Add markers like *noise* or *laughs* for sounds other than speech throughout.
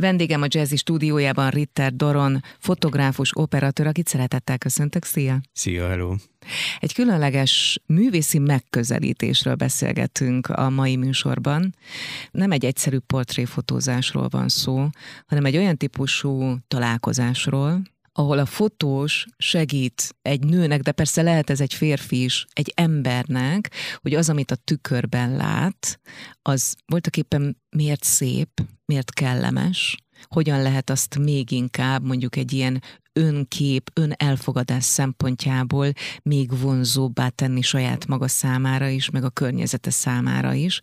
Vendégem a Jazzy stúdiójában Ritter Doron, fotográfus, operatőr, akit szeretettel köszöntök. Szia! Szia, hello! Egy különleges művészi megközelítésről beszélgetünk a mai műsorban. Nem egy egyszerű portréfotózásról van szó, hanem egy olyan típusú találkozásról, ahol a fotós segít egy nőnek, de persze lehet ez egy férfi is, egy embernek, hogy az, amit a tükörben lát, az voltak éppen miért szép, miért kellemes, hogyan lehet azt még inkább mondjuk egy ilyen önkép, önelfogadás szempontjából még vonzóbbá tenni saját maga számára is, meg a környezete számára is.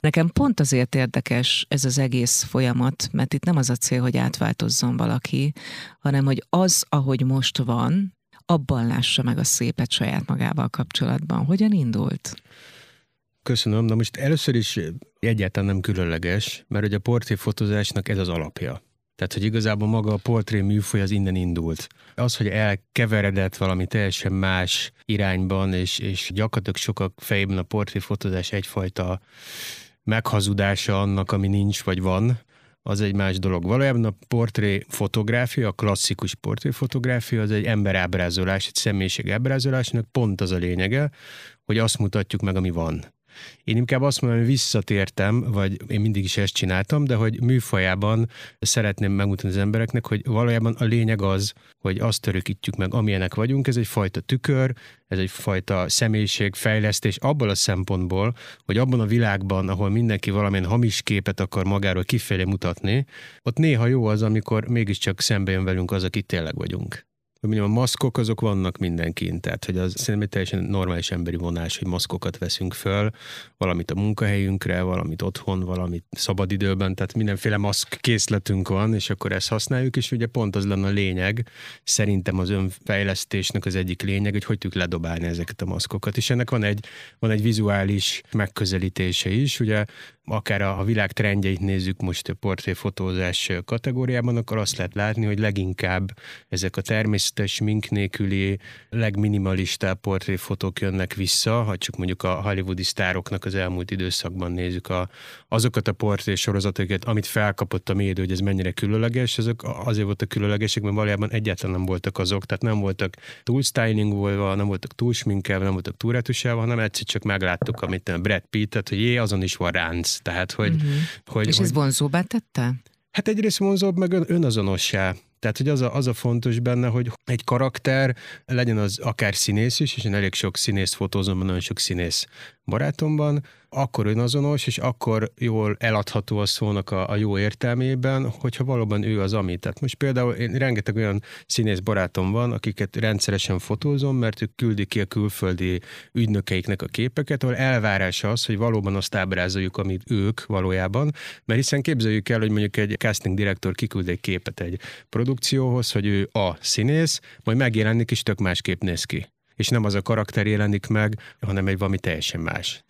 Nekem pont azért érdekes ez az egész folyamat, mert itt nem az a cél, hogy átváltozzon valaki, hanem hogy az, ahogy most van, abban lássa meg a szépet saját magával kapcsolatban. Hogyan indult? Köszönöm. Na most először is egyáltalán nem különleges, mert hogy a portréfotózásnak ez az alapja. Tehát, hogy igazából maga a portré műfoly az innen indult. Az, hogy elkeveredett valami teljesen más irányban, és, és gyakorlatilag sokak fejében a portréfotózás egyfajta meghazudása annak, ami nincs vagy van, az egy más dolog. Valójában a portré fotográfia, a klasszikus portré fotográfia az egy emberábrázolás, egy személyiség ábrázolásnak pont az a lényege, hogy azt mutatjuk meg, ami van. Én inkább azt mondom, hogy visszatértem, vagy én mindig is ezt csináltam, de hogy műfajában szeretném megmutatni az embereknek, hogy valójában a lényeg az, hogy azt törökítjük meg, amilyenek vagyunk, ez egy fajta tükör, ez egy fajta személyiségfejlesztés abból a szempontból, hogy abban a világban, ahol mindenki valamilyen hamis képet akar magáról kifelé mutatni, ott néha jó az, amikor mégiscsak szembe jön velünk az, aki tényleg vagyunk hogy mondjam, a maszkok azok vannak mindenkin, tehát hogy az szerintem egy teljesen normális emberi vonás, hogy maszkokat veszünk föl, valamit a munkahelyünkre, valamit otthon, valamit szabadidőben, tehát mindenféle maszk készletünk van, és akkor ezt használjuk, és ugye pont az lenne a lényeg, szerintem az önfejlesztésnek az egyik lényeg, hogy hogy tudjuk ledobálni ezeket a maszkokat, és ennek van egy, van egy vizuális megközelítése is, ugye akár a, világ trendjeit nézzük most a portréfotózás kategóriában, akkor azt lehet látni, hogy leginkább ezek a természetes, mink nélküli, legminimalistább portréfotók jönnek vissza, ha csak mondjuk a hollywoodi sztároknak az elmúlt időszakban nézzük a, azokat a portré sorozatokat, amit felkapott a média, hogy ez mennyire különleges, azok azért voltak különlegesek, mert valójában egyáltalán nem voltak azok, tehát nem voltak túl stylingolva, nem voltak túl sminkelve, nem voltak túl retusálva, hanem egyszer csak megláttuk, amit a Brad Pitt, tehát hogy jé, azon is van ránc, tehát, hogy... Uh-huh. hogy És hogy, ez vonzóbbá tette? Hát egyrészt vonzóbb, meg önazonossá. Tehát, hogy az a, az a fontos benne, hogy egy karakter legyen az akár színész is, és én elég sok színész fotózom, nagyon sok színész barátomban, akkor önazonos, és akkor jól eladható a szónak a, a jó értelmében, hogyha valóban ő az ami. Tehát most például én rengeteg olyan színész barátom van, akiket rendszeresen fotózom, mert ők küldik ki a külföldi ügynökeiknek a képeket, ahol elvárás az, hogy valóban azt ábrázoljuk, amit ők valójában, mert hiszen képzeljük el, hogy mondjuk egy casting direktor kiküld egy képet egy produkcióhoz, hogy ő a színész, majd megjelenik és tök másképp néz ki és nem az a karakter jelenik meg, hanem egy valami teljesen más.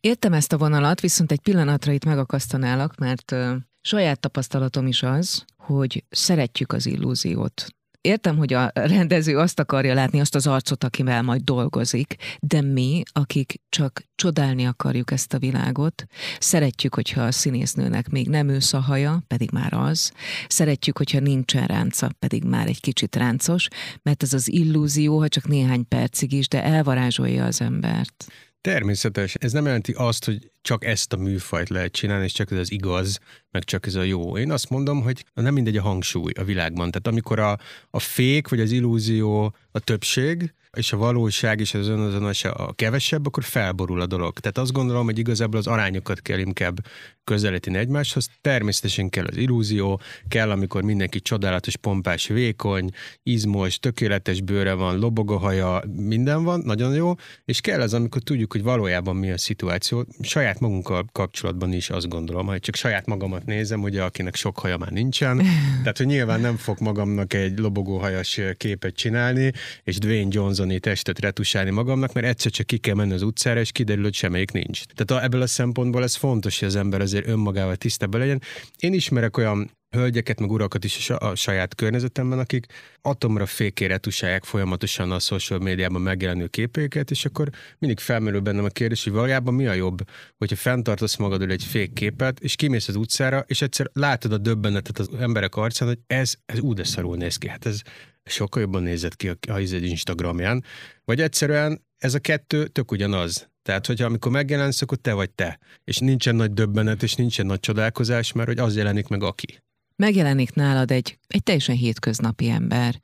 Értem ezt a vonalat, viszont egy pillanatra itt megakasztanálak, mert saját tapasztalatom is az, hogy szeretjük az illúziót. Értem, hogy a rendező azt akarja látni, azt az arcot, akivel majd dolgozik, de mi, akik csak csodálni akarjuk ezt a világot, szeretjük, hogyha a színésznőnek még nem ősz a haja, pedig már az, szeretjük, hogyha nincsen ránca, pedig már egy kicsit ráncos, mert ez az illúzió, ha csak néhány percig is, de elvarázsolja az embert. Természetes. Ez nem jelenti azt, hogy csak ezt a műfajt lehet csinálni, és csak ez az igaz, meg csak ez a jó. Én azt mondom, hogy nem mindegy a hangsúly a világban. Tehát amikor a, a fék vagy az illúzió a többség, és a valóság és az önazonos a kevesebb, akkor felborul a dolog. Tehát azt gondolom, hogy igazából az arányokat kell inkább közelíteni egymáshoz. Természetesen kell az illúzió, kell, amikor mindenki csodálatos, pompás, vékony, izmos, tökéletes bőre van, lobog a haja, minden van, nagyon jó, és kell az, amikor tudjuk, hogy valójában mi a szituáció. Saját magunkkal kapcsolatban is azt gondolom, hogy csak saját magamat nézem, ugye, akinek sok haja már nincsen, *laughs* tehát, hogy nyilván nem fog magamnak egy lobogó hajas képet csinálni, és Dwayne Johnsoni testet retusálni magamnak, mert egyszer csak ki kell menni az utcára, és kiderül, hogy semmelyik nincs. Tehát ebből a szempontból ez fontos, hogy az ember azért önmagával tisztában legyen. Én ismerek olyan hölgyeket, meg urakat is a saját környezetemben, akik atomra fékére tusálják folyamatosan a social médiában megjelenő képeiket, és akkor mindig felmerül bennem a kérdés, hogy valójában mi a jobb, hogyha fenntartasz magadról egy fék képet, és kimész az utcára, és egyszer látod a döbbenetet az emberek arcán, hogy ez, ez úgy szarul néz ki. Hát ez sokkal jobban nézett ki a, a Instagramján. Vagy egyszerűen ez a kettő tök ugyanaz. Tehát, hogyha amikor megjelensz, akkor te vagy te. És nincsen nagy döbbenet, és nincsen nagy csodálkozás, mert hogy az jelenik meg aki. Megjelenik nálad egy, egy teljesen hétköznapi ember.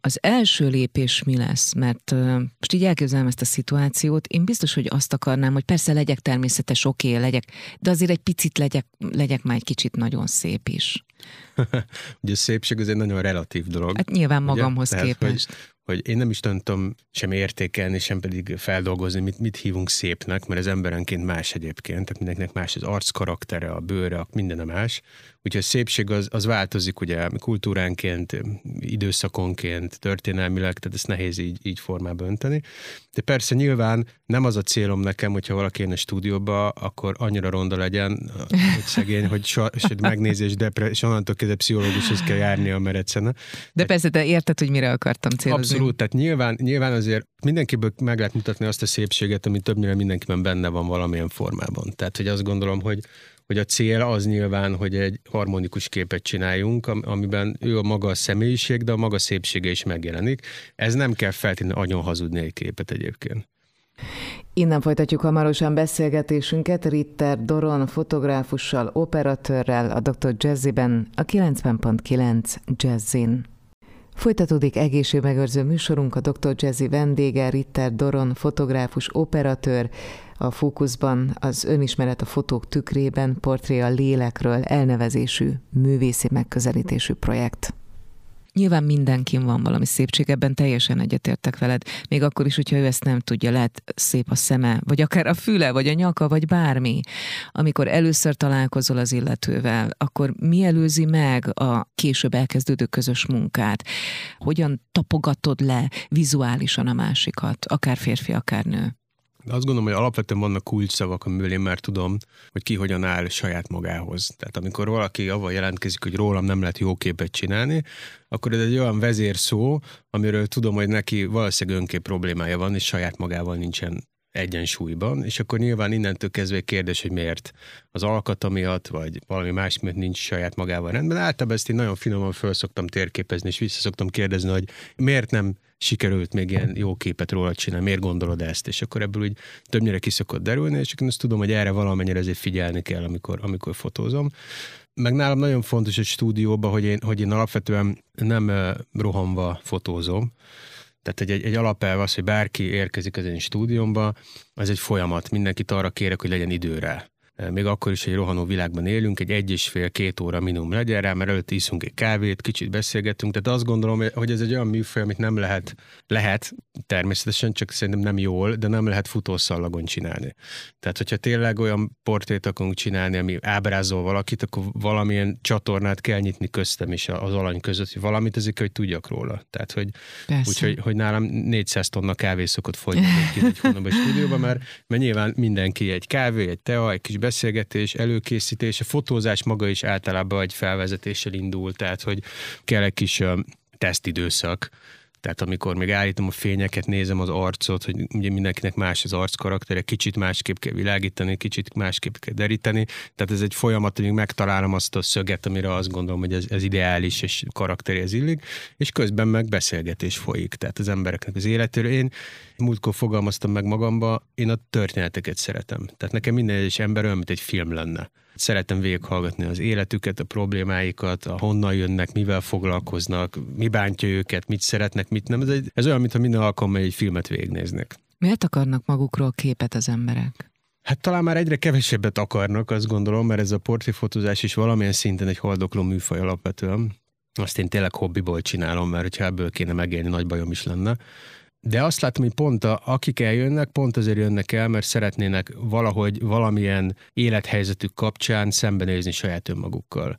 Az első lépés mi lesz? Mert most így elképzelem ezt a szituációt, én biztos, hogy azt akarnám, hogy persze legyek természetes, oké, okay, legyek, de azért egy picit legyek, legyek már egy kicsit nagyon szép is. *laughs* Ugye a szépség az egy nagyon relatív dolog. Hát nyilván magamhoz ugye? képest. hogy, hogy én nem is tudom sem értékelni, sem pedig feldolgozni, mit, mit hívunk szépnek, mert ez emberenként más egyébként, tehát mindenkinek más az arc karaktere, a bőre, minden a más. Úgyhogy a szépség az, az változik ugye kultúránként, időszakonként, történelmileg, tehát ezt nehéz így, így formába önteni. De persze nyilván nem az a célom nekem, hogyha valaki jön a stúdióba, akkor annyira ronda legyen, hogy szegény, hogy so, megnézi, és, depre, és onnantól kezdve pszichológushoz kell járnia, mert egyszerűen. De persze, te érted, hogy mire akartam célozni. Abszolút, tehát nyilván, nyilván azért mindenkiből meg lehet mutatni azt a szépséget, ami többnyire mindenkiben benne van valamilyen formában. Tehát, hogy azt gondolom, hogy hogy a cél az nyilván, hogy egy harmonikus képet csináljunk, amiben ő a maga a személyiség, de a maga szépsége is megjelenik. Ez nem kell feltétlenül agyon hazudni egy képet egyébként. Innen folytatjuk hamarosan beszélgetésünket Ritter Doron fotográfussal, operatőrrel, a Dr. Jazziben, a 90.9 Jazzin. Folytatódik egészségmegőrző műsorunk, a Dr. Jazzy vendége, Ritter Doron, fotográfus, operatőr, a fókuszban az önismeret a fotók tükrében portré a lélekről elnevezésű művészi megközelítésű projekt. Nyilván mindenkin van valami szépség, ebben teljesen egyetértek veled. Még akkor is, hogyha ő ezt nem tudja, lehet szép a szeme, vagy akár a füle, vagy a nyaka, vagy bármi. Amikor először találkozol az illetővel, akkor mi előzi meg a később elkezdődő közös munkát? Hogyan tapogatod le vizuálisan a másikat, akár férfi, akár nő? Azt gondolom, hogy alapvetően vannak kulcsszavak, amiből én már tudom, hogy ki hogyan áll saját magához. Tehát amikor valaki avval jelentkezik, hogy rólam nem lehet jó képet csinálni, akkor ez egy olyan vezérszó, amiről tudom, hogy neki valószínűleg önkép problémája van, és saját magával nincsen egyensúlyban, és akkor nyilván innentől kezdve egy kérdés, hogy miért az alkata miatt, vagy valami más miatt nincs saját magával rendben. Általában ezt én nagyon finoman föl szoktam térképezni, és vissza szoktam kérdezni, hogy miért nem sikerült még ilyen jó képet róla csinálni, miért gondolod ezt? És akkor ebből úgy többnyire ki szokott derülni, és én azt tudom, hogy erre valamennyire ezért figyelni kell, amikor, amikor fotózom. Meg nálam nagyon fontos egy stúdióban, hogy én, hogy én alapvetően nem rohanva fotózom, tehát egy, egy, egy alapelv az, hogy bárki érkezik az én stúdiómba, az egy folyamat. Mindenkit arra kérek, hogy legyen időre még akkor is egy rohanó világban élünk, egy egy és fél, két óra minimum legyen rá, mert előtt iszunk egy kávét, kicsit beszélgetünk, tehát azt gondolom, hogy ez egy olyan műfaj, amit nem lehet, lehet természetesen, csak szerintem nem jól, de nem lehet futószallagon csinálni. Tehát, hogyha tényleg olyan portrét akarunk csinálni, ami ábrázol valakit, akkor valamilyen csatornát kell nyitni köztem is az alany között, hogy valamit ezek, hogy tudjak róla. Tehát, hogy, úgyhogy, hogy nálam 400 tonna kávé szokott fogyni egy, *laughs* hónapban stúdióban, mert, mert nyilván mindenki egy kávé, egy tea, egy kis beszélgetés, előkészítés, a fotózás maga is általában egy felvezetéssel indul, tehát hogy kell egy kis tesztidőszak, tehát amikor még állítom a fényeket, nézem az arcot, hogy ugye mindenkinek más az arc karaktere, kicsit másképp kell világítani, kicsit másképp kell deríteni. Tehát ez egy folyamat, hogy megtalálom azt a szöget, amire azt gondolom, hogy ez, ez ideális és karakterhez illik, és közben meg beszélgetés folyik. Tehát az embereknek az életéről. Én múltkor fogalmaztam meg magamba, én a történeteket szeretem. Tehát nekem minden egyes ember olyan, mint egy film lenne. Szeretem végighallgatni az életüket, a problémáikat, a honnan jönnek, mivel foglalkoznak, mi bántja őket, mit szeretnek, mit nem. Ez, egy, ez olyan, mintha minden alkalommal egy filmet végignéznek. Miért akarnak magukról képet az emberek? Hát talán már egyre kevesebbet akarnak, azt gondolom, mert ez a portréfotózás is valamilyen szinten egy haldokló műfaj alapvetően. Azt én tényleg hobbiból csinálom, mert ha ebből kéne megélni, nagy bajom is lenne. De azt látom, hogy pont a, akik eljönnek, pont azért jönnek el, mert szeretnének valahogy valamilyen élethelyzetük kapcsán szembenézni saját önmagukkal.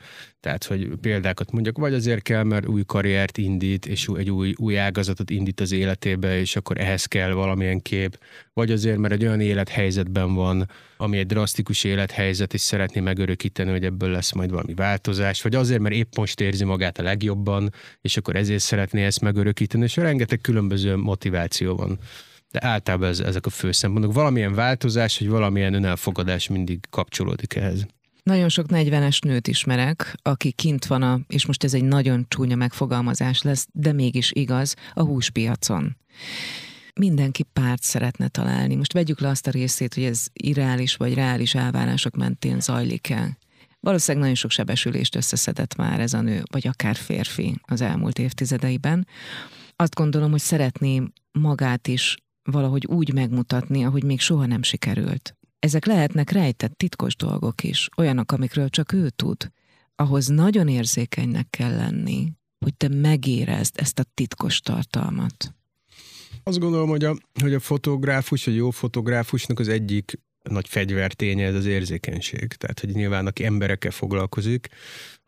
Tehát, hogy példákat mondjak, vagy azért kell, mert új karriert indít, és egy új, új ágazatot indít az életébe, és akkor ehhez kell valamilyen kép, vagy azért, mert egy olyan élethelyzetben van, ami egy drasztikus élethelyzet, és szeretné megörökíteni, hogy ebből lesz majd valami változás, vagy azért, mert épp most érzi magát a legjobban, és akkor ezért szeretné ezt megörökíteni, és rengeteg különböző motiváció van. De általában ez, ezek a fő szempontok. Valamilyen változás, vagy valamilyen önelfogadás mindig kapcsolódik ehhez. Nagyon sok 40-es nőt ismerek, aki kint van, a, és most ez egy nagyon csúnya megfogalmazás lesz, de mégis igaz, a húspiacon mindenki párt szeretne találni. Most vegyük le azt a részét, hogy ez irreális vagy reális elvárások mentén zajlik el. Valószínűleg nagyon sok sebesülést összeszedett már ez a nő, vagy akár férfi az elmúlt évtizedeiben. Azt gondolom, hogy szeretné magát is valahogy úgy megmutatni, ahogy még soha nem sikerült. Ezek lehetnek rejtett titkos dolgok is, olyanok, amikről csak ő tud. Ahhoz nagyon érzékenynek kell lenni, hogy te megérezd ezt a titkos tartalmat. Azt gondolom, hogy a, hogy a fotográfus, a jó fotográfusnak az egyik nagy fegyverténye ez az érzékenység. Tehát, hogy nyilván aki emberekkel foglalkozik,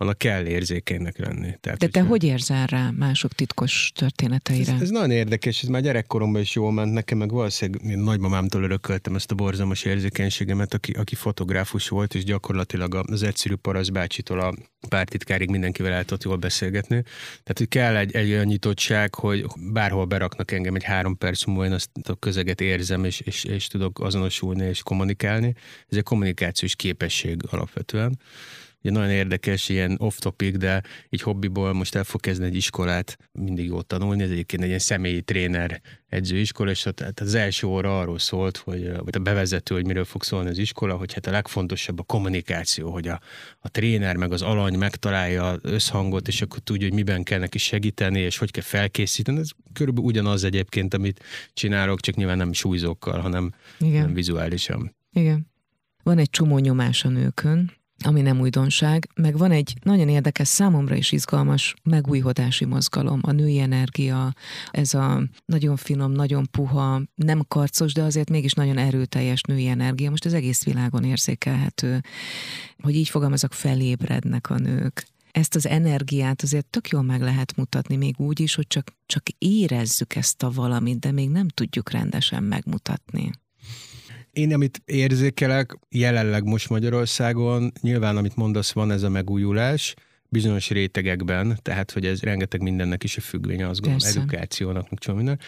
annak kell érzékenynek lenni. Tehát, De te hogy érzel rá mások titkos történeteire? Ez, ez nagyon érdekes, ez már gyerekkoromban is jól ment nekem, meg valószínűleg én nagymamámtól örököltem ezt a borzalmas érzékenységemet, aki, aki fotográfus volt, és gyakorlatilag az egyszerű parasz bácsitól a pártitkárig mindenkivel el tudott jól beszélgetni. Tehát, hogy kell egy, egy olyan nyitottság, hogy bárhol beraknak engem egy három perc múlva, én azt a közeget érzem, és, és, és tudok azonosulni és kommunikálni. Ez egy kommunikációs képesség alapvetően ugye nagyon érdekes, ilyen off-topic, de így hobbiból most el fog kezdeni egy iskolát mindig jó tanulni, ez egyébként egy ilyen személyi tréner edzőiskola, és tehát az első óra arról szólt, hogy, vagy a bevezető, hogy miről fog szólni az iskola, hogy hát a legfontosabb a kommunikáció, hogy a, a tréner meg az alany megtalálja az összhangot, és akkor tudja, hogy miben kell neki segíteni, és hogy kell felkészíteni. Ez körülbelül ugyanaz egyébként, amit csinálok, csak nyilván nem súlyzókkal, hanem Igen. Nem vizuálisan. Igen. Van egy csomó nyomás a nőkön, ami nem újdonság, meg van egy nagyon érdekes, számomra is izgalmas megújhodási mozgalom, a női energia, ez a nagyon finom, nagyon puha, nem karcos, de azért mégis nagyon erőteljes női energia, most az egész világon érzékelhető, hogy így fogalmazok, felébrednek a nők. Ezt az energiát azért tök jól meg lehet mutatni, még úgy is, hogy csak, csak érezzük ezt a valamit, de még nem tudjuk rendesen megmutatni. Én, amit érzékelek jelenleg most Magyarországon, nyilván, amit mondasz, van ez a megújulás, bizonyos rétegekben, tehát hogy ez rengeteg mindennek is a függvénye, azt gondolom, Persze. edukációnak, meg csomó minden.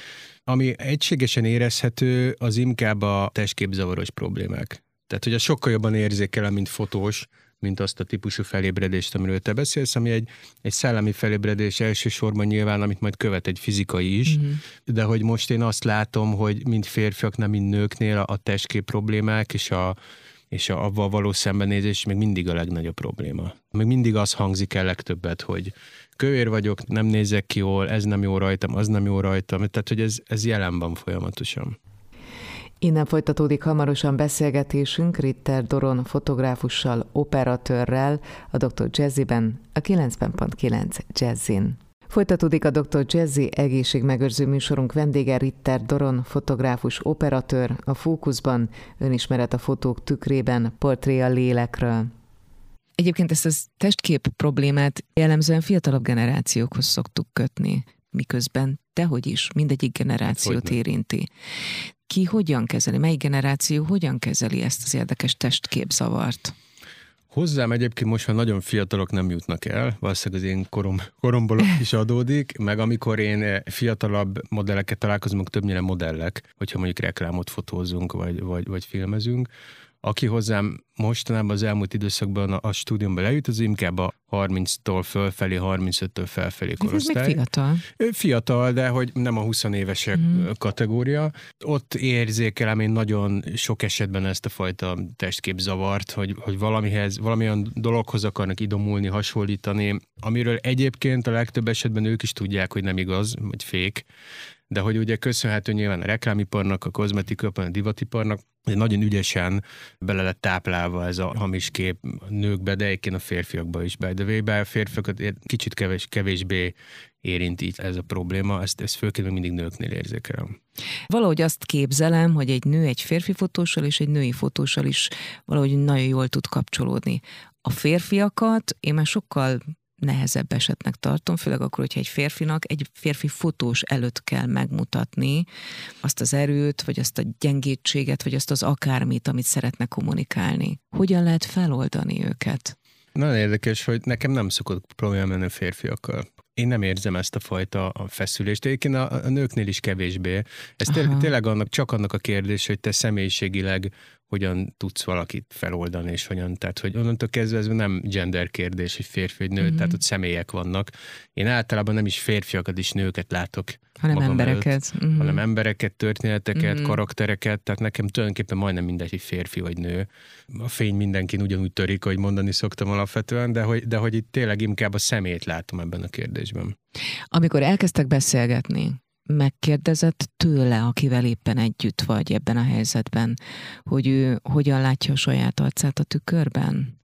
Ami egységesen érezhető, az inkább a testképzavaros problémák. Tehát, hogy a sokkal jobban érzékelem, mint fotós, mint azt a típusú felébredést, amiről te beszélsz, ami egy, egy szellemi felébredés elsősorban nyilván, amit majd követ egy fizikai is, mm-hmm. de hogy most én azt látom, hogy mind férfiak, nem mind nőknél a, a testkép problémák és a és a, avval való szembenézés még mindig a legnagyobb probléma. Még mindig az hangzik el legtöbbet, hogy kövér vagyok, nem nézek ki jól, ez nem jó rajtam, az nem jó rajtam. Tehát, hogy ez, ez jelen van folyamatosan. Innen folytatódik hamarosan beszélgetésünk Ritter Doron fotográfussal, operatőrrel, a Dr. Jazziben, a 90.9 Jazzin. Folytatódik a Dr. Jazzy egészségmegőrző műsorunk vendége Ritter Doron, fotográfus, operatőr, a Fókuszban, önismeret a fotók tükrében, portré a lélekről. Egyébként ezt a testkép problémát jellemzően fiatalabb generációkhoz szoktuk kötni, miközben tehogy is mindegyik generációt érinti ki hogyan kezeli, mely generáció hogyan kezeli ezt az érdekes testképzavart? Hozzám egyébként most már nagyon fiatalok nem jutnak el, valószínűleg az én korom, koromból is adódik, meg amikor én fiatalabb modelleket találkozom, többnyire modellek, hogyha mondjuk reklámot fotózunk, vagy, vagy, vagy filmezünk, aki hozzám mostanában az elmúlt időszakban a, a stúdiumban lejut, az inkább a 30-tól fölfelé, 35-től felfelé korosztály. Ez még fiatal. Fiatal, de hogy nem a 20 évesek mm. kategória. Ott érzékelem én nagyon sok esetben ezt a fajta testképzavart, hogy, hogy valamihez, valamilyen dologhoz akarnak idomulni, hasonlítani, amiről egyébként a legtöbb esetben ők is tudják, hogy nem igaz, vagy fék, de hogy ugye köszönhető nyilván a reklámiparnak, a kozmetikiparnak, a divatiparnak, nagyon ügyesen bele lett táplálva ez a hamis kép a nőkbe, de egyébként a férfiakba is. By the way, a férfiakat kicsit kevés, kevésbé érinti ez a probléma, ezt, ezt főként még mindig nőknél érzékelem. Valahogy azt képzelem, hogy egy nő egy férfi fotóssal és egy női fotóssal is valahogy nagyon jól tud kapcsolódni. A férfiakat én már sokkal nehezebb esetnek tartom, főleg akkor, hogyha egy férfinak egy férfi fotós előtt kell megmutatni azt az erőt, vagy azt a gyengétséget, vagy azt az akármit, amit szeretne kommunikálni. Hogyan lehet feloldani őket? Nagyon érdekes, hogy nekem nem szokott probléma menni férfiakkal. Én nem érzem ezt a fajta feszülést. Egyébként a, a nőknél is kevésbé. Ez té- tényleg annak, csak annak a kérdés, hogy te személyiségileg hogyan tudsz valakit feloldani, és hogyan, tehát hogy onnantól kezdve ez nem gender kérdés, hogy férfi vagy nő, mm-hmm. tehát ott személyek vannak. Én általában nem is férfiakat is nőket látok. Hanem embereket. Előtt, mm-hmm. Hanem embereket, történeteket, mm-hmm. karaktereket, tehát nekem tulajdonképpen majdnem mindegy, hogy férfi vagy nő. A fény mindenkin ugyanúgy törik, hogy mondani szoktam alapvetően, de hogy, de hogy itt tényleg inkább a szemét látom ebben a kérdésben. Amikor elkezdtek beszélgetni, megkérdezett tőle, akivel éppen együtt vagy ebben a helyzetben, hogy ő hogyan látja a saját arcát a tükörben?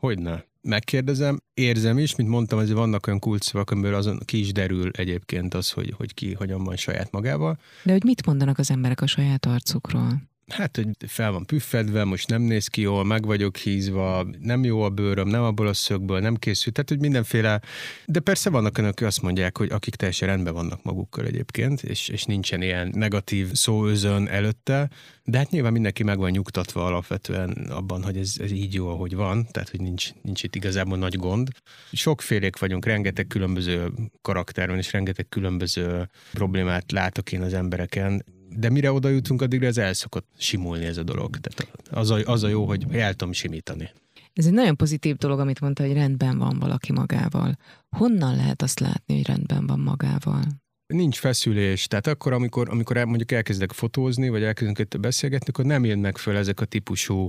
Hogyne. Megkérdezem, érzem is, mint mondtam, azért vannak olyan kulcsszavak, amiből azon ki is derül egyébként az, hogy, hogy ki hogyan van saját magával. De hogy mit mondanak az emberek a saját arcukról? Hát, hogy fel van püffedve, most nem néz ki jól, meg vagyok hízva, nem jó a bőröm, nem abból a szögből, nem készült, tehát, hogy mindenféle, de persze vannak önök, akik azt mondják, hogy akik teljesen rendben vannak magukkal egyébként, és, és nincsen ilyen negatív szóözön előtte, de hát nyilván mindenki meg van nyugtatva alapvetően abban, hogy ez, ez így jó, ahogy van, tehát, hogy nincs, nincs itt igazából nagy gond. Sokfélék vagyunk, rengeteg különböző karakter és rengeteg különböző problémát látok én az embereken, de mire oda jutunk, addigra ez el szokott simulni ez a dolog. Tehát az a, az a jó, hogy el tudom simítani. Ez egy nagyon pozitív dolog, amit mondta, hogy rendben van valaki magával. Honnan lehet azt látni, hogy rendben van magával? Nincs feszülés, tehát akkor, amikor, amikor el, mondjuk elkezdek fotózni, vagy elkezdünk beszélgetni, akkor nem jönnek föl ezek a típusú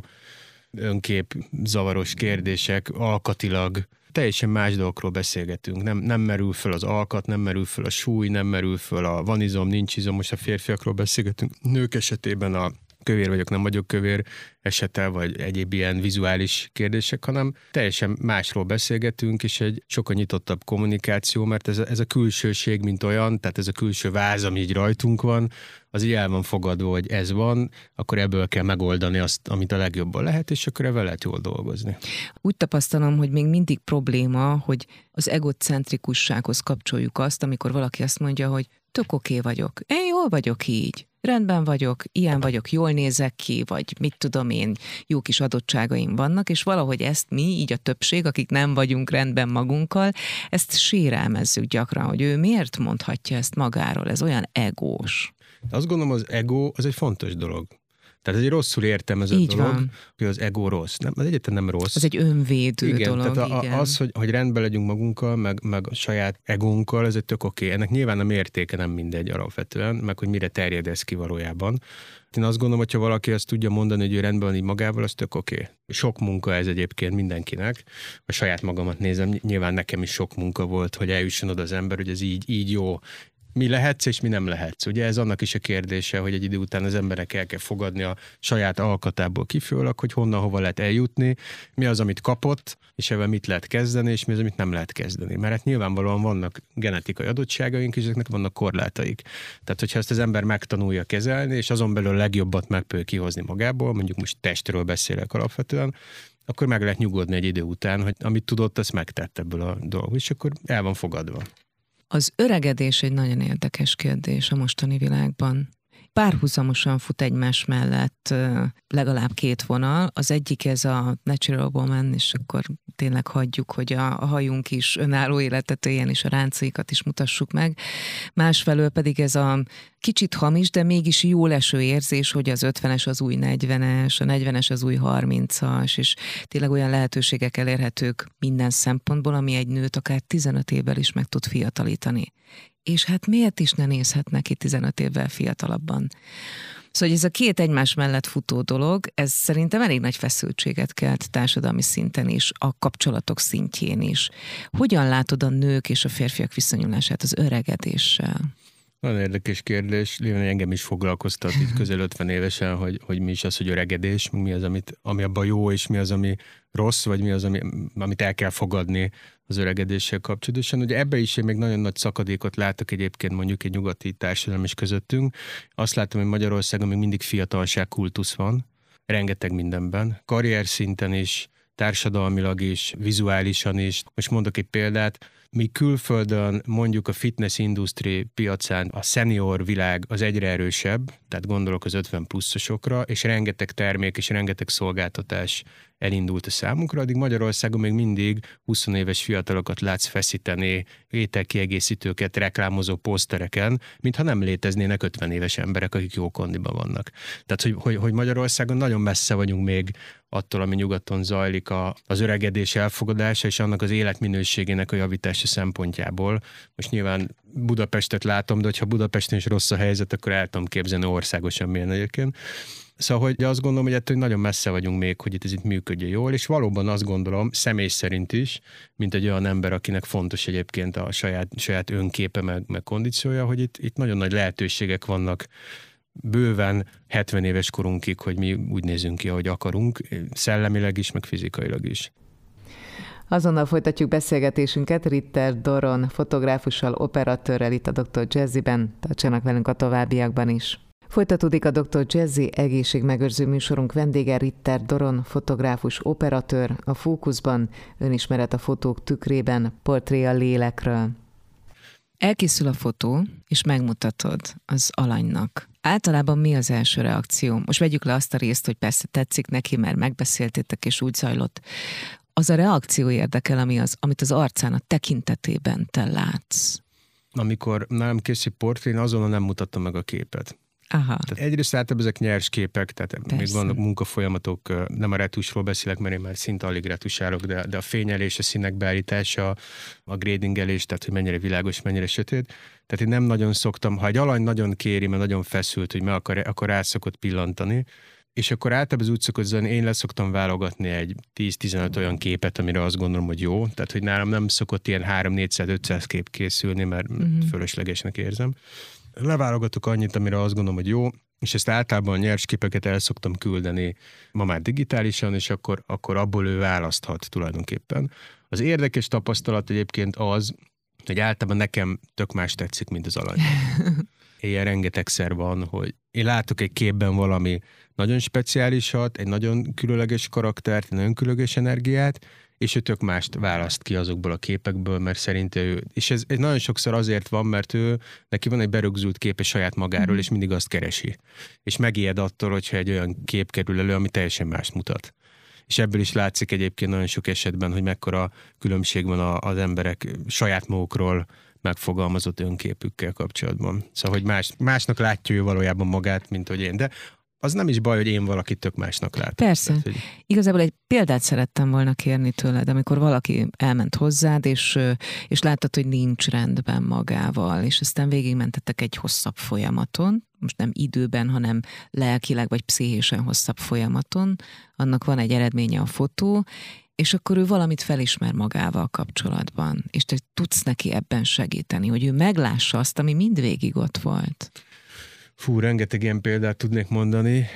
önkép zavaros kérdések alkatilag, teljesen más dolgokról beszélgetünk. Nem, nem merül föl az alkat, nem merül föl a súly, nem merül föl a van izom, nincs izom, most a férfiakról beszélgetünk. Nők esetében a kövér vagyok, nem vagyok kövér esete, vagy egyéb ilyen vizuális kérdések, hanem teljesen másról beszélgetünk, és egy sokkal nyitottabb kommunikáció, mert ez a, ez a külsőség, mint olyan, tehát ez a külső váz, ami így rajtunk van, az így el van fogadva, hogy ez van, akkor ebből kell megoldani azt, amit a legjobban lehet, és akkor ebben lehet jól dolgozni. Úgy tapasztalom, hogy még mindig probléma, hogy az egocentrikussághoz kapcsoljuk azt, amikor valaki azt mondja, hogy tök oké okay vagyok, én jól vagyok így rendben vagyok, ilyen vagyok, jól nézek ki, vagy mit tudom én, jó kis adottságaim vannak, és valahogy ezt mi, így a többség, akik nem vagyunk rendben magunkkal, ezt sérelmezzük gyakran, hogy ő miért mondhatja ezt magáról, ez olyan egós. Azt gondolom, az ego az egy fontos dolog. Tehát ez egy rosszul értelmezett Így dolog, van. hogy az ego rossz. Nem, az egyetlen nem rossz. Ez egy önvédő igen, dolog. Tehát a, igen. az, hogy, hogy rendben legyünk magunkkal, meg, meg a saját egónkkal, ez egy tök oké. Okay. Ennek nyilván a mértéke nem mindegy alapvetően, meg hogy mire terjed ez ki valójában. Én azt gondolom, hogyha valaki azt tudja mondani, hogy ő rendben van így magával, az tök oké. Okay. Sok munka ez egyébként mindenkinek. A saját magamat nézem, nyilván nekem is sok munka volt, hogy eljusson oda az ember, hogy ez így, így jó, mi lehetsz és mi nem lehetsz. Ugye ez annak is a kérdése, hogy egy idő után az emberek el kell fogadni a saját alkatából kifőleg, hogy honnan hova lehet eljutni, mi az, amit kapott, és ebben mit lehet kezdeni, és mi az, amit nem lehet kezdeni. Mert hát nyilvánvalóan vannak genetikai adottságaink, és ezeknek vannak korlátaik. Tehát, hogyha ezt az ember megtanulja kezelni, és azon belül legjobbat megpő kihozni magából, mondjuk most testről beszélek alapvetően, akkor meg lehet nyugodni egy idő után, hogy amit tudott, azt megtett ebből a dolgból, és akkor el van fogadva. Az öregedés egy nagyon érdekes kérdés a mostani világban. Párhuzamosan fut egymás mellett legalább két vonal. Az egyik ez a Natural Woman, és akkor tényleg hagyjuk, hogy a, a hajunk is önálló életet éljen, és a ráncaikat is mutassuk meg. Másfelől pedig ez a kicsit hamis, de mégis jó leső érzés, hogy az 50-es az új 40-es, a 40-es az új 30-as, és tényleg olyan lehetőségek elérhetők minden szempontból, ami egy nőt akár 15 évvel is meg tud fiatalítani. És hát miért is ne nézhet neki 15 évvel fiatalabban? Szóval ez a két egymás mellett futó dolog, ez szerintem elég nagy feszültséget kelt társadalmi szinten is, a kapcsolatok szintjén is. Hogyan látod a nők és a férfiak viszonyulását az öregedéssel? Nagyon érdekes kérdés. Léven engem is foglalkoztat itt közel 50 évesen, hogy, hogy mi is az, hogy öregedés, mi az, amit, ami abban jó, és mi az, ami rossz, vagy mi az, ami, amit el kell fogadni az öregedéssel kapcsolatosan. Ugye ebbe is én még nagyon nagy szakadékot látok egyébként mondjuk egy nyugati társadalom is közöttünk. Azt látom, hogy Magyarországon még mindig fiatalság kultusz van, rengeteg mindenben, karrier szinten is, társadalmilag is, vizuálisan is. Most mondok egy példát, mi külföldön mondjuk a fitness industry piacán a senior világ az egyre erősebb, tehát gondolok az 50 pluszosokra, és rengeteg termék és rengeteg szolgáltatás elindult a számunkra, addig Magyarországon még mindig 20 éves fiatalokat látsz feszíteni ételkiegészítőket reklámozó posztereken, mintha nem léteznének 50 éves emberek, akik jó kondiban vannak. Tehát, hogy, hogy, hogy Magyarországon nagyon messze vagyunk még attól, ami nyugaton zajlik a, az öregedés elfogadása és annak az életminőségének a javítása szempontjából. Most nyilván Budapestet látom, de ha Budapesten is rossz a helyzet, akkor el tudom képzelni országosan milyen egyébként. Szóval, hogy azt gondolom, hogy ettől nagyon messze vagyunk még, hogy itt ez itt működjön jól, és valóban azt gondolom, személy szerint is, mint egy olyan ember, akinek fontos egyébként a saját, saját önképe meg, meg kondíciója, hogy itt, itt nagyon nagy lehetőségek vannak bőven 70 éves korunkig, hogy mi úgy nézünk ki, ahogy akarunk, szellemileg is, meg fizikailag is. Azonnal folytatjuk beszélgetésünket Ritter Doron fotográfussal, operatőrrel itt a Dr. Jazzy-ben. Tartsanak velünk a továbbiakban is. Folytatódik a Dr. Jazzy egészségmegőrző műsorunk vendége Ritter Doron, fotográfus, operatőr, a Fókuszban, önismeret a fotók tükrében, portré a lélekről. Elkészül a fotó, és megmutatod az alanynak. Általában mi az első reakció? Most vegyük le azt a részt, hogy persze tetszik neki, mert megbeszéltétek, és úgy zajlott. Az a reakció érdekel, ami az, amit az arcán, a tekintetében te látsz. Amikor nálam készít portrén, azonnal nem mutattam meg a képet. Aha. Tehát egyrészt általában ezek nyers képek, tehát Persze. még vannak munkafolyamatok, nem a retusról beszélek, mert én már szinte alig retusálok, de, de a fényelés, a színek beállítása, a gradingelés, tehát hogy mennyire világos, mennyire sötét. Tehát én nem nagyon szoktam, ha egy alany nagyon kéri, mert nagyon feszült, hogy meg akar, akkor rá szokott pillantani, és akkor általában az úgy szokott zajlani, én leszoktam válogatni egy 10-15 olyan képet, amire azt gondolom, hogy jó. Tehát, hogy nálam nem szokott ilyen 3-400-500 kép készülni, mert uh-huh. fölöslegesnek érzem leválogatok annyit, amire azt gondolom, hogy jó, és ezt általában nyers képeket el szoktam küldeni ma már digitálisan, és akkor, akkor abból ő választhat tulajdonképpen. Az érdekes tapasztalat egyébként az, hogy általában nekem tök más tetszik, mint az alany. *laughs* Ilyen rengetegszer van, hogy én látok egy képben valami nagyon speciálisat, egy nagyon különleges karaktert, egy nagyon különleges energiát, és ő tök mást választ ki azokból a képekből, mert szerint ő, és ez, ez nagyon sokszor azért van, mert ő, neki van egy berögzült képe saját magáról, mm. és mindig azt keresi. És megijed attól, hogyha egy olyan kép kerül elő, ami teljesen más mutat. És ebből is látszik egyébként nagyon sok esetben, hogy mekkora különbség van az emberek saját magukról megfogalmazott önképükkel kapcsolatban. Szóval, hogy más, másnak látja ő valójában magát, mint hogy én. De az nem is baj, hogy én valakit tök másnak látok. Persze. Tehát, hogy... Igazából egy példát szerettem volna kérni tőled, amikor valaki elment hozzád, és, és láttad, hogy nincs rendben magával, és aztán végigmentetek egy hosszabb folyamaton, most nem időben, hanem lelkileg vagy pszichésen hosszabb folyamaton, annak van egy eredménye a fotó, és akkor ő valamit felismer magával kapcsolatban, és te tudsz neki ebben segíteni, hogy ő meglássa azt, ami mindvégig ott volt. Fú, rengeteg ilyen példát tudnék mondani.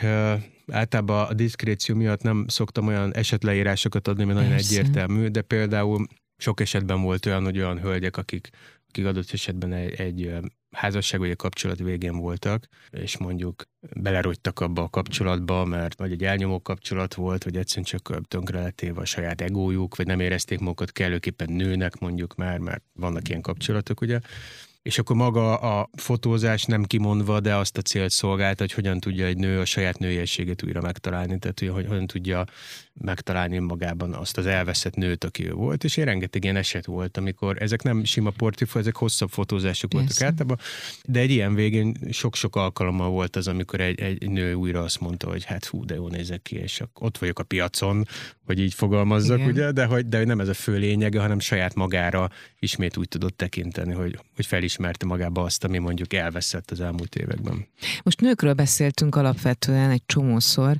Általában a diszkréció miatt nem szoktam olyan esetleírásokat adni, mert nagyon Persze. egyértelmű, de például sok esetben volt olyan, hogy olyan hölgyek, akik, akik adott esetben egy, egy házasság vagy egy kapcsolat végén voltak, és mondjuk belerogytak abba a kapcsolatba, mert vagy egy elnyomó kapcsolat volt, vagy egyszerűen csak tönkre lettéve a saját egójuk, vagy nem érezték magukat kellőképpen nőnek mondjuk már, mert vannak ilyen kapcsolatok, ugye és akkor maga a fotózás nem kimondva, de azt a célt szolgálta, hogy hogyan tudja egy nő a saját nőiességét újra megtalálni, tehát hogy hogyan tudja megtalálni magában azt az elveszett nőt, aki ő volt, és én rengeteg ilyen eset volt, amikor ezek nem sima portifó, ezek hosszabb fotózások Persze. voltak általában, de egy ilyen végén sok-sok alkalommal volt az, amikor egy, egy nő újra azt mondta, hogy hát hú, de jó nézek ki, és ott vagyok a piacon, hogy így fogalmazzak, Igen. ugye, de hogy, de nem ez a fő lényege, hanem saját magára ismét úgy tudott tekinteni, hogy, hogy felismerte magába azt, ami mondjuk elveszett az elmúlt években. Most nőkről beszéltünk alapvetően egy csomószor,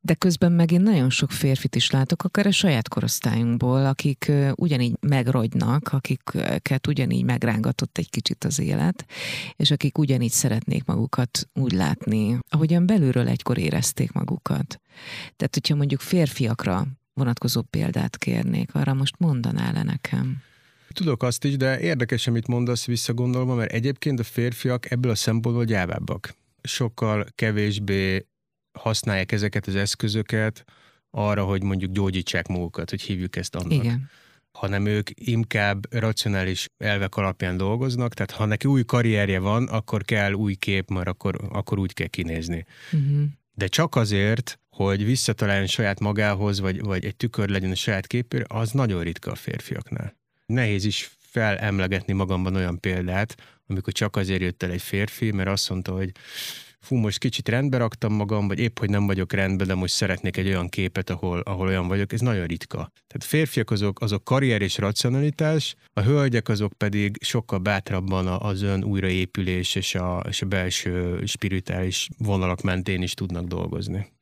de közben meg én nagyon sok férfit is látok, akár a saját korosztályunkból, akik ugyanígy megrogynak, akiket ugyanígy megrángatott egy kicsit az élet, és akik ugyanígy szeretnék magukat úgy látni, ahogyan belülről egykor érezték magukat. Tehát, hogyha mondjuk férfiakra vonatkozó példát kérnék, arra most mondanál-e nekem? Tudok azt is, de érdekes, amit mondasz visszagondolva, mert egyébként a férfiak ebből a szempontból gyávábbak. Sokkal kevésbé használják ezeket az eszközöket arra, hogy mondjuk gyógyítsák magukat, hogy hívjuk ezt annak. Igen hanem ők inkább racionális elvek alapján dolgoznak, tehát ha neki új karrierje van, akkor kell új kép, mert akkor, akkor úgy kell kinézni. Uh-huh. De csak azért, hogy visszataláljon saját magához, vagy, vagy egy tükör legyen a saját képére, az nagyon ritka a férfiaknál. Nehéz is felemlegetni magamban olyan példát, amikor csak azért jött el egy férfi, mert azt mondta, hogy fú, most kicsit rendbe raktam magam, vagy épp, hogy nem vagyok rendben, de most szeretnék egy olyan képet, ahol, ahol olyan vagyok, ez nagyon ritka. Tehát férfiak azok, azok karrier és racionalitás, a hölgyek azok pedig sokkal bátrabban az ön újraépülés és a, és a belső spirituális vonalak mentén is tudnak dolgozni.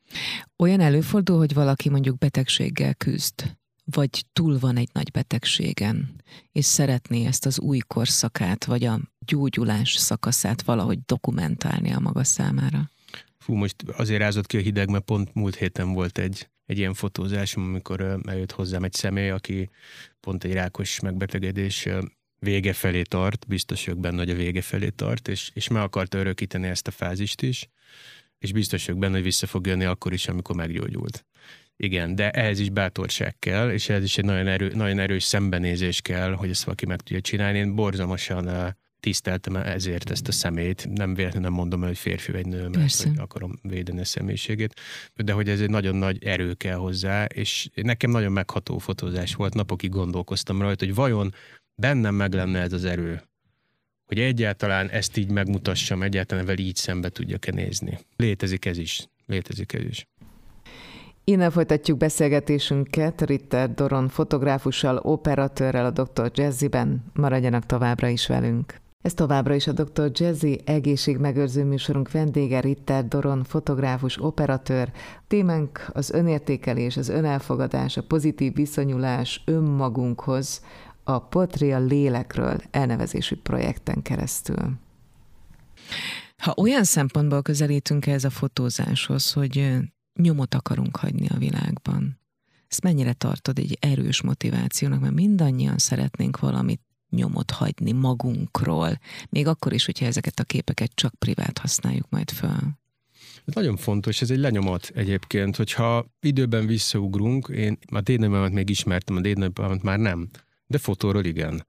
Olyan előfordul, hogy valaki mondjuk betegséggel küzd, vagy túl van egy nagy betegségen, és szeretné ezt az új korszakát, vagy a gyógyulás szakaszát valahogy dokumentálni a maga számára? Fú, most azért rázott ki a hideg, mert pont múlt héten volt egy, egy ilyen fotózásom, amikor eljött hozzám egy személy, aki pont egy rákos megbetegedés vége felé tart, biztos vagyok benne, hogy a vége felé tart, és, és meg akarta örökíteni ezt a fázist is, és biztos vagyok benne, hogy vissza fog jönni akkor is, amikor meggyógyult. Igen, de ehhez is bátorság kell, és ehhez is egy nagyon, erő, nagyon erős szembenézés kell, hogy ezt valaki meg tudja csinálni. Én borzalmasan tiszteltem ezért ezt a szemét. Nem véletlenül nem mondom hogy férfi vagy nő, mert hogy akarom védeni a személyiségét, de hogy ez egy nagyon nagy erő kell hozzá, és nekem nagyon megható fotózás volt, napokig gondolkoztam rajta, hogy vajon bennem meg lenne ez az erő, hogy egyáltalán ezt így megmutassam, egyáltalán vele így szembe tudjak-e nézni. Létezik ez is. Létezik ez is. Innen folytatjuk beszélgetésünket Ritter Doron fotográfussal, operatőrrel a Dr. Jazzy-ben. Maradjanak továbbra is velünk. Ez továbbra is a Dr. Jazzy egészségmegőrző műsorunk vendége, Ritter Doron, fotográfus, operatőr. Témánk az önértékelés, az önelfogadás, a pozitív viszonyulás önmagunkhoz, a Potria lélekről elnevezésű projekten keresztül. Ha olyan szempontból közelítünk ez a fotózáshoz, hogy nyomot akarunk hagyni a világban. Ezt mennyire tartod egy erős motivációnak, mert mindannyian szeretnénk valamit nyomot hagyni magunkról, még akkor is, hogyha ezeket a képeket csak privát használjuk majd fel. Ez nagyon fontos, ez egy lenyomat egyébként, hogyha időben visszaugrunk, én a dédnagyomat még ismertem, a dédnagyomat már nem, de fotóról igen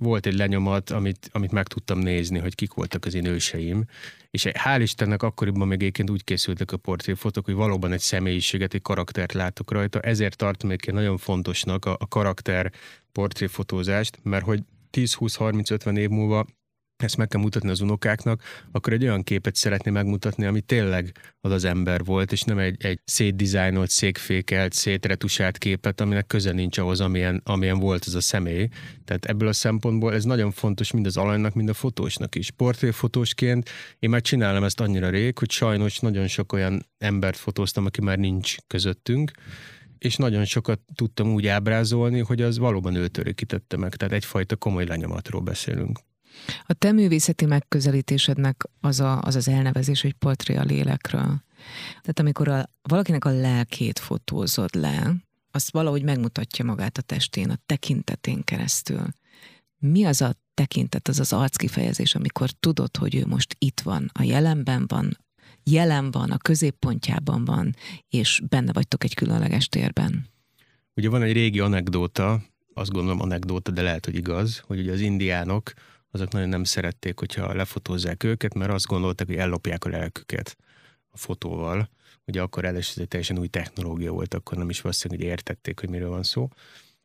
volt egy lenyomat, amit, amit meg tudtam nézni, hogy kik voltak az én őseim, és hál' Istennek akkoriban még egyébként úgy készültek a portréfotók, hogy valóban egy személyiséget, egy karaktert látok rajta, ezért tartom egy nagyon fontosnak a, a karakter portréfotózást, mert hogy 10-20-30-50 év múlva ezt meg kell mutatni az unokáknak, akkor egy olyan képet szeretné megmutatni, ami tényleg az az ember volt, és nem egy, egy szétdizájnolt, székfékelt, szétretusált képet, aminek köze nincs ahhoz, amilyen, amilyen volt az a személy. Tehát ebből a szempontból ez nagyon fontos mind az alanynak, mind a fotósnak is. Portréfotósként én már csinálom ezt annyira rég, hogy sajnos nagyon sok olyan embert fotóztam, aki már nincs közöttünk, és nagyon sokat tudtam úgy ábrázolni, hogy az valóban őt örökítette meg. Tehát egyfajta komoly lenyomatról beszélünk. A te művészeti megközelítésednek az a, az, az elnevezés, hogy portré a lélekről. Tehát amikor a, valakinek a lelkét fotózod le, azt valahogy megmutatja magát a testén, a tekintetén keresztül. Mi az a tekintet, az az arckifejezés, amikor tudod, hogy ő most itt van, a jelenben van, jelen van, a középpontjában van, és benne vagytok egy különleges térben? Ugye van egy régi anekdóta, azt gondolom anekdóta, de lehet, hogy igaz, hogy ugye az indiánok azok nagyon nem szerették, hogyha lefotózzák őket, mert azt gondolták, hogy ellopják a lelküket a fotóval. Ugye akkor ez egy teljesen új technológia volt, akkor nem is valószínűleg, hogy értették, hogy miről van szó.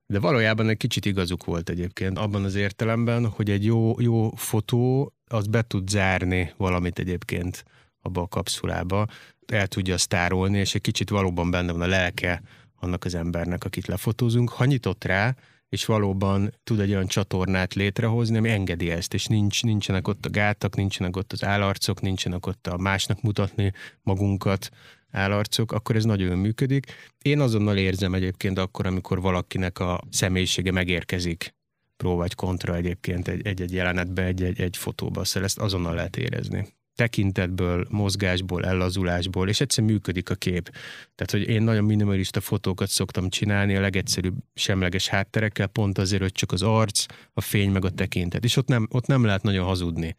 De valójában egy kicsit igazuk volt egyébként abban az értelemben, hogy egy jó, jó fotó az be tud zárni valamit egyébként abba a kapszulába, el tudja sztárolni, és egy kicsit valóban benne van a lelke annak az embernek, akit lefotózunk. Ha nyitott rá, és valóban tud egy olyan csatornát létrehozni, ami engedi ezt, és nincs, nincsenek ott a gátak, nincsenek ott az állarcok, nincsenek ott a másnak mutatni magunkat állarcok, akkor ez nagyon működik. Én azonnal érzem egyébként akkor, amikor valakinek a személyisége megérkezik pró vagy kontra egyébként egy-egy jelenetbe, egy-egy egy fotóba, szóval ezt azonnal lehet érezni tekintetből, mozgásból, ellazulásból, és egyszerűen működik a kép. Tehát, hogy én nagyon minimalista fotókat szoktam csinálni a legegyszerűbb semleges hátterekkel, pont azért, hogy csak az arc, a fény, meg a tekintet. És ott nem, ott nem lehet nagyon hazudni.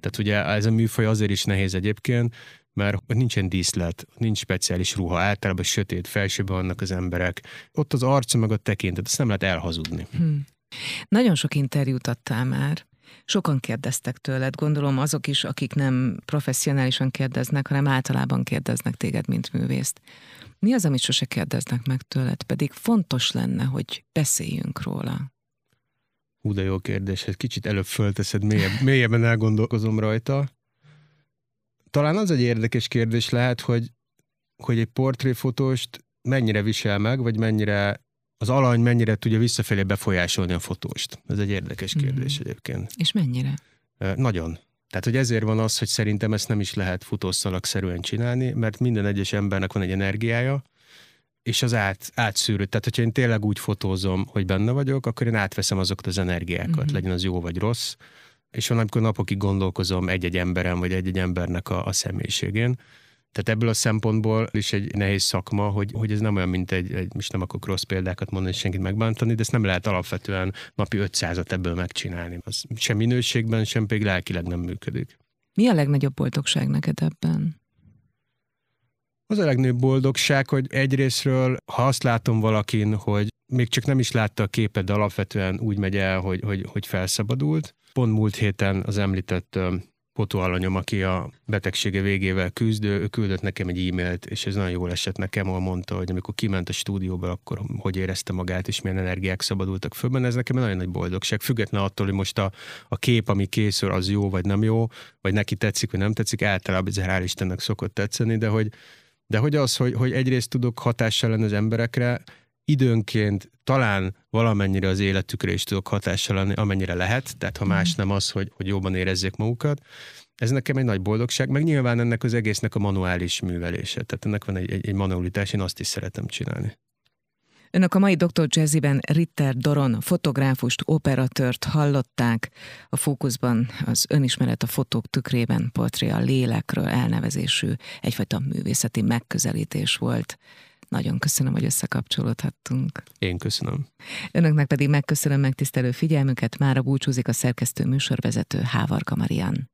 Tehát ugye ez a műfaj azért is nehéz egyébként, mert nincsen díszlet, nincs speciális ruha, általában sötét felsőben vannak az emberek. Ott az arca meg a tekintet, ezt nem lehet elhazudni. Hmm. Nagyon sok interjút adtál már. Sokan kérdeztek tőled, gondolom azok is, akik nem professzionálisan kérdeznek, hanem általában kérdeznek téged, mint művészt. Mi az, amit sose kérdeznek meg tőled, pedig fontos lenne, hogy beszéljünk róla? Hú, de jó kérdés, egy kicsit előbb fölteszed, mélyebb, *laughs* mélyebben elgondolkozom rajta. Talán az egy érdekes kérdés lehet, hogy, hogy egy portréfotóst mennyire visel meg, vagy mennyire az alany mennyire tudja visszafelé befolyásolni a fotóst. Ez egy érdekes mhm. kérdés mm. egyébként. És mennyire? Nagyon. Tehát, hogy ezért van az, hogy szerintem ezt nem is lehet futószalagszerűen csinálni, mert minden egyes embernek van egy energiája, és az át, átszűrő. Tehát, hogyha én tényleg úgy fotózom, hogy benne vagyok, akkor én átveszem azokat az energiákat, mm-hmm. legyen az jó vagy rossz, és van, amikor napokig gondolkozom egy-egy emberem, vagy egy-egy embernek a, a személyiségén. Tehát ebből a szempontból is egy nehéz szakma, hogy, hogy ez nem olyan, mint egy, egy most nem akarok rossz példákat mondani, senkit megbántani, de ezt nem lehet alapvetően napi 500-at ebből megcsinálni. Az sem minőségben, sem pedig lelkileg nem működik. Mi a legnagyobb boldogság neked ebben? Az a legnagyobb boldogság, hogy egyrésztről, ha azt látom valakin, hogy még csak nem is látta a képet, de alapvetően úgy megy el, hogy, hogy, hogy felszabadult. Pont múlt héten az említett fotóalanyom, aki a betegsége végével küzd, ő küldött nekem egy e-mailt, és ez nagyon jól esett nekem, ahol mondta, hogy amikor kiment a stúdióba, akkor hogy érezte magát, és milyen energiák szabadultak föl benne. Ez nekem nagyon nagy boldogság, független attól, hogy most a, a kép, ami készül, az jó vagy nem jó, vagy neki tetszik, vagy nem tetszik, általában ez hál' Istennek szokott tetszeni, de hogy, de hogy az, hogy, hogy egyrészt tudok hatással lenni az emberekre, időnként talán valamennyire az életükre is tudok hatással lenni, amennyire lehet, tehát ha más mhm. nem az, hogy, hogy jobban érezzék magukat. Ez nekem egy nagy boldogság, meg nyilván ennek az egésznek a manuális művelése. Tehát ennek van egy, egy, egy manualitás, én azt is szeretem csinálni. Önök a mai Dr. Jazzyben Ritter Doron, fotográfust, operatőrt hallották. A fókuszban az önismeret a fotók tükrében portré a lélekről elnevezésű egyfajta művészeti megközelítés volt. Nagyon köszönöm, hogy összekapcsolódhattunk. Én köszönöm. Önöknek pedig megköszönöm megtisztelő figyelmüket. Mára búcsúzik a szerkesztő műsorvezető Hávarka Marian.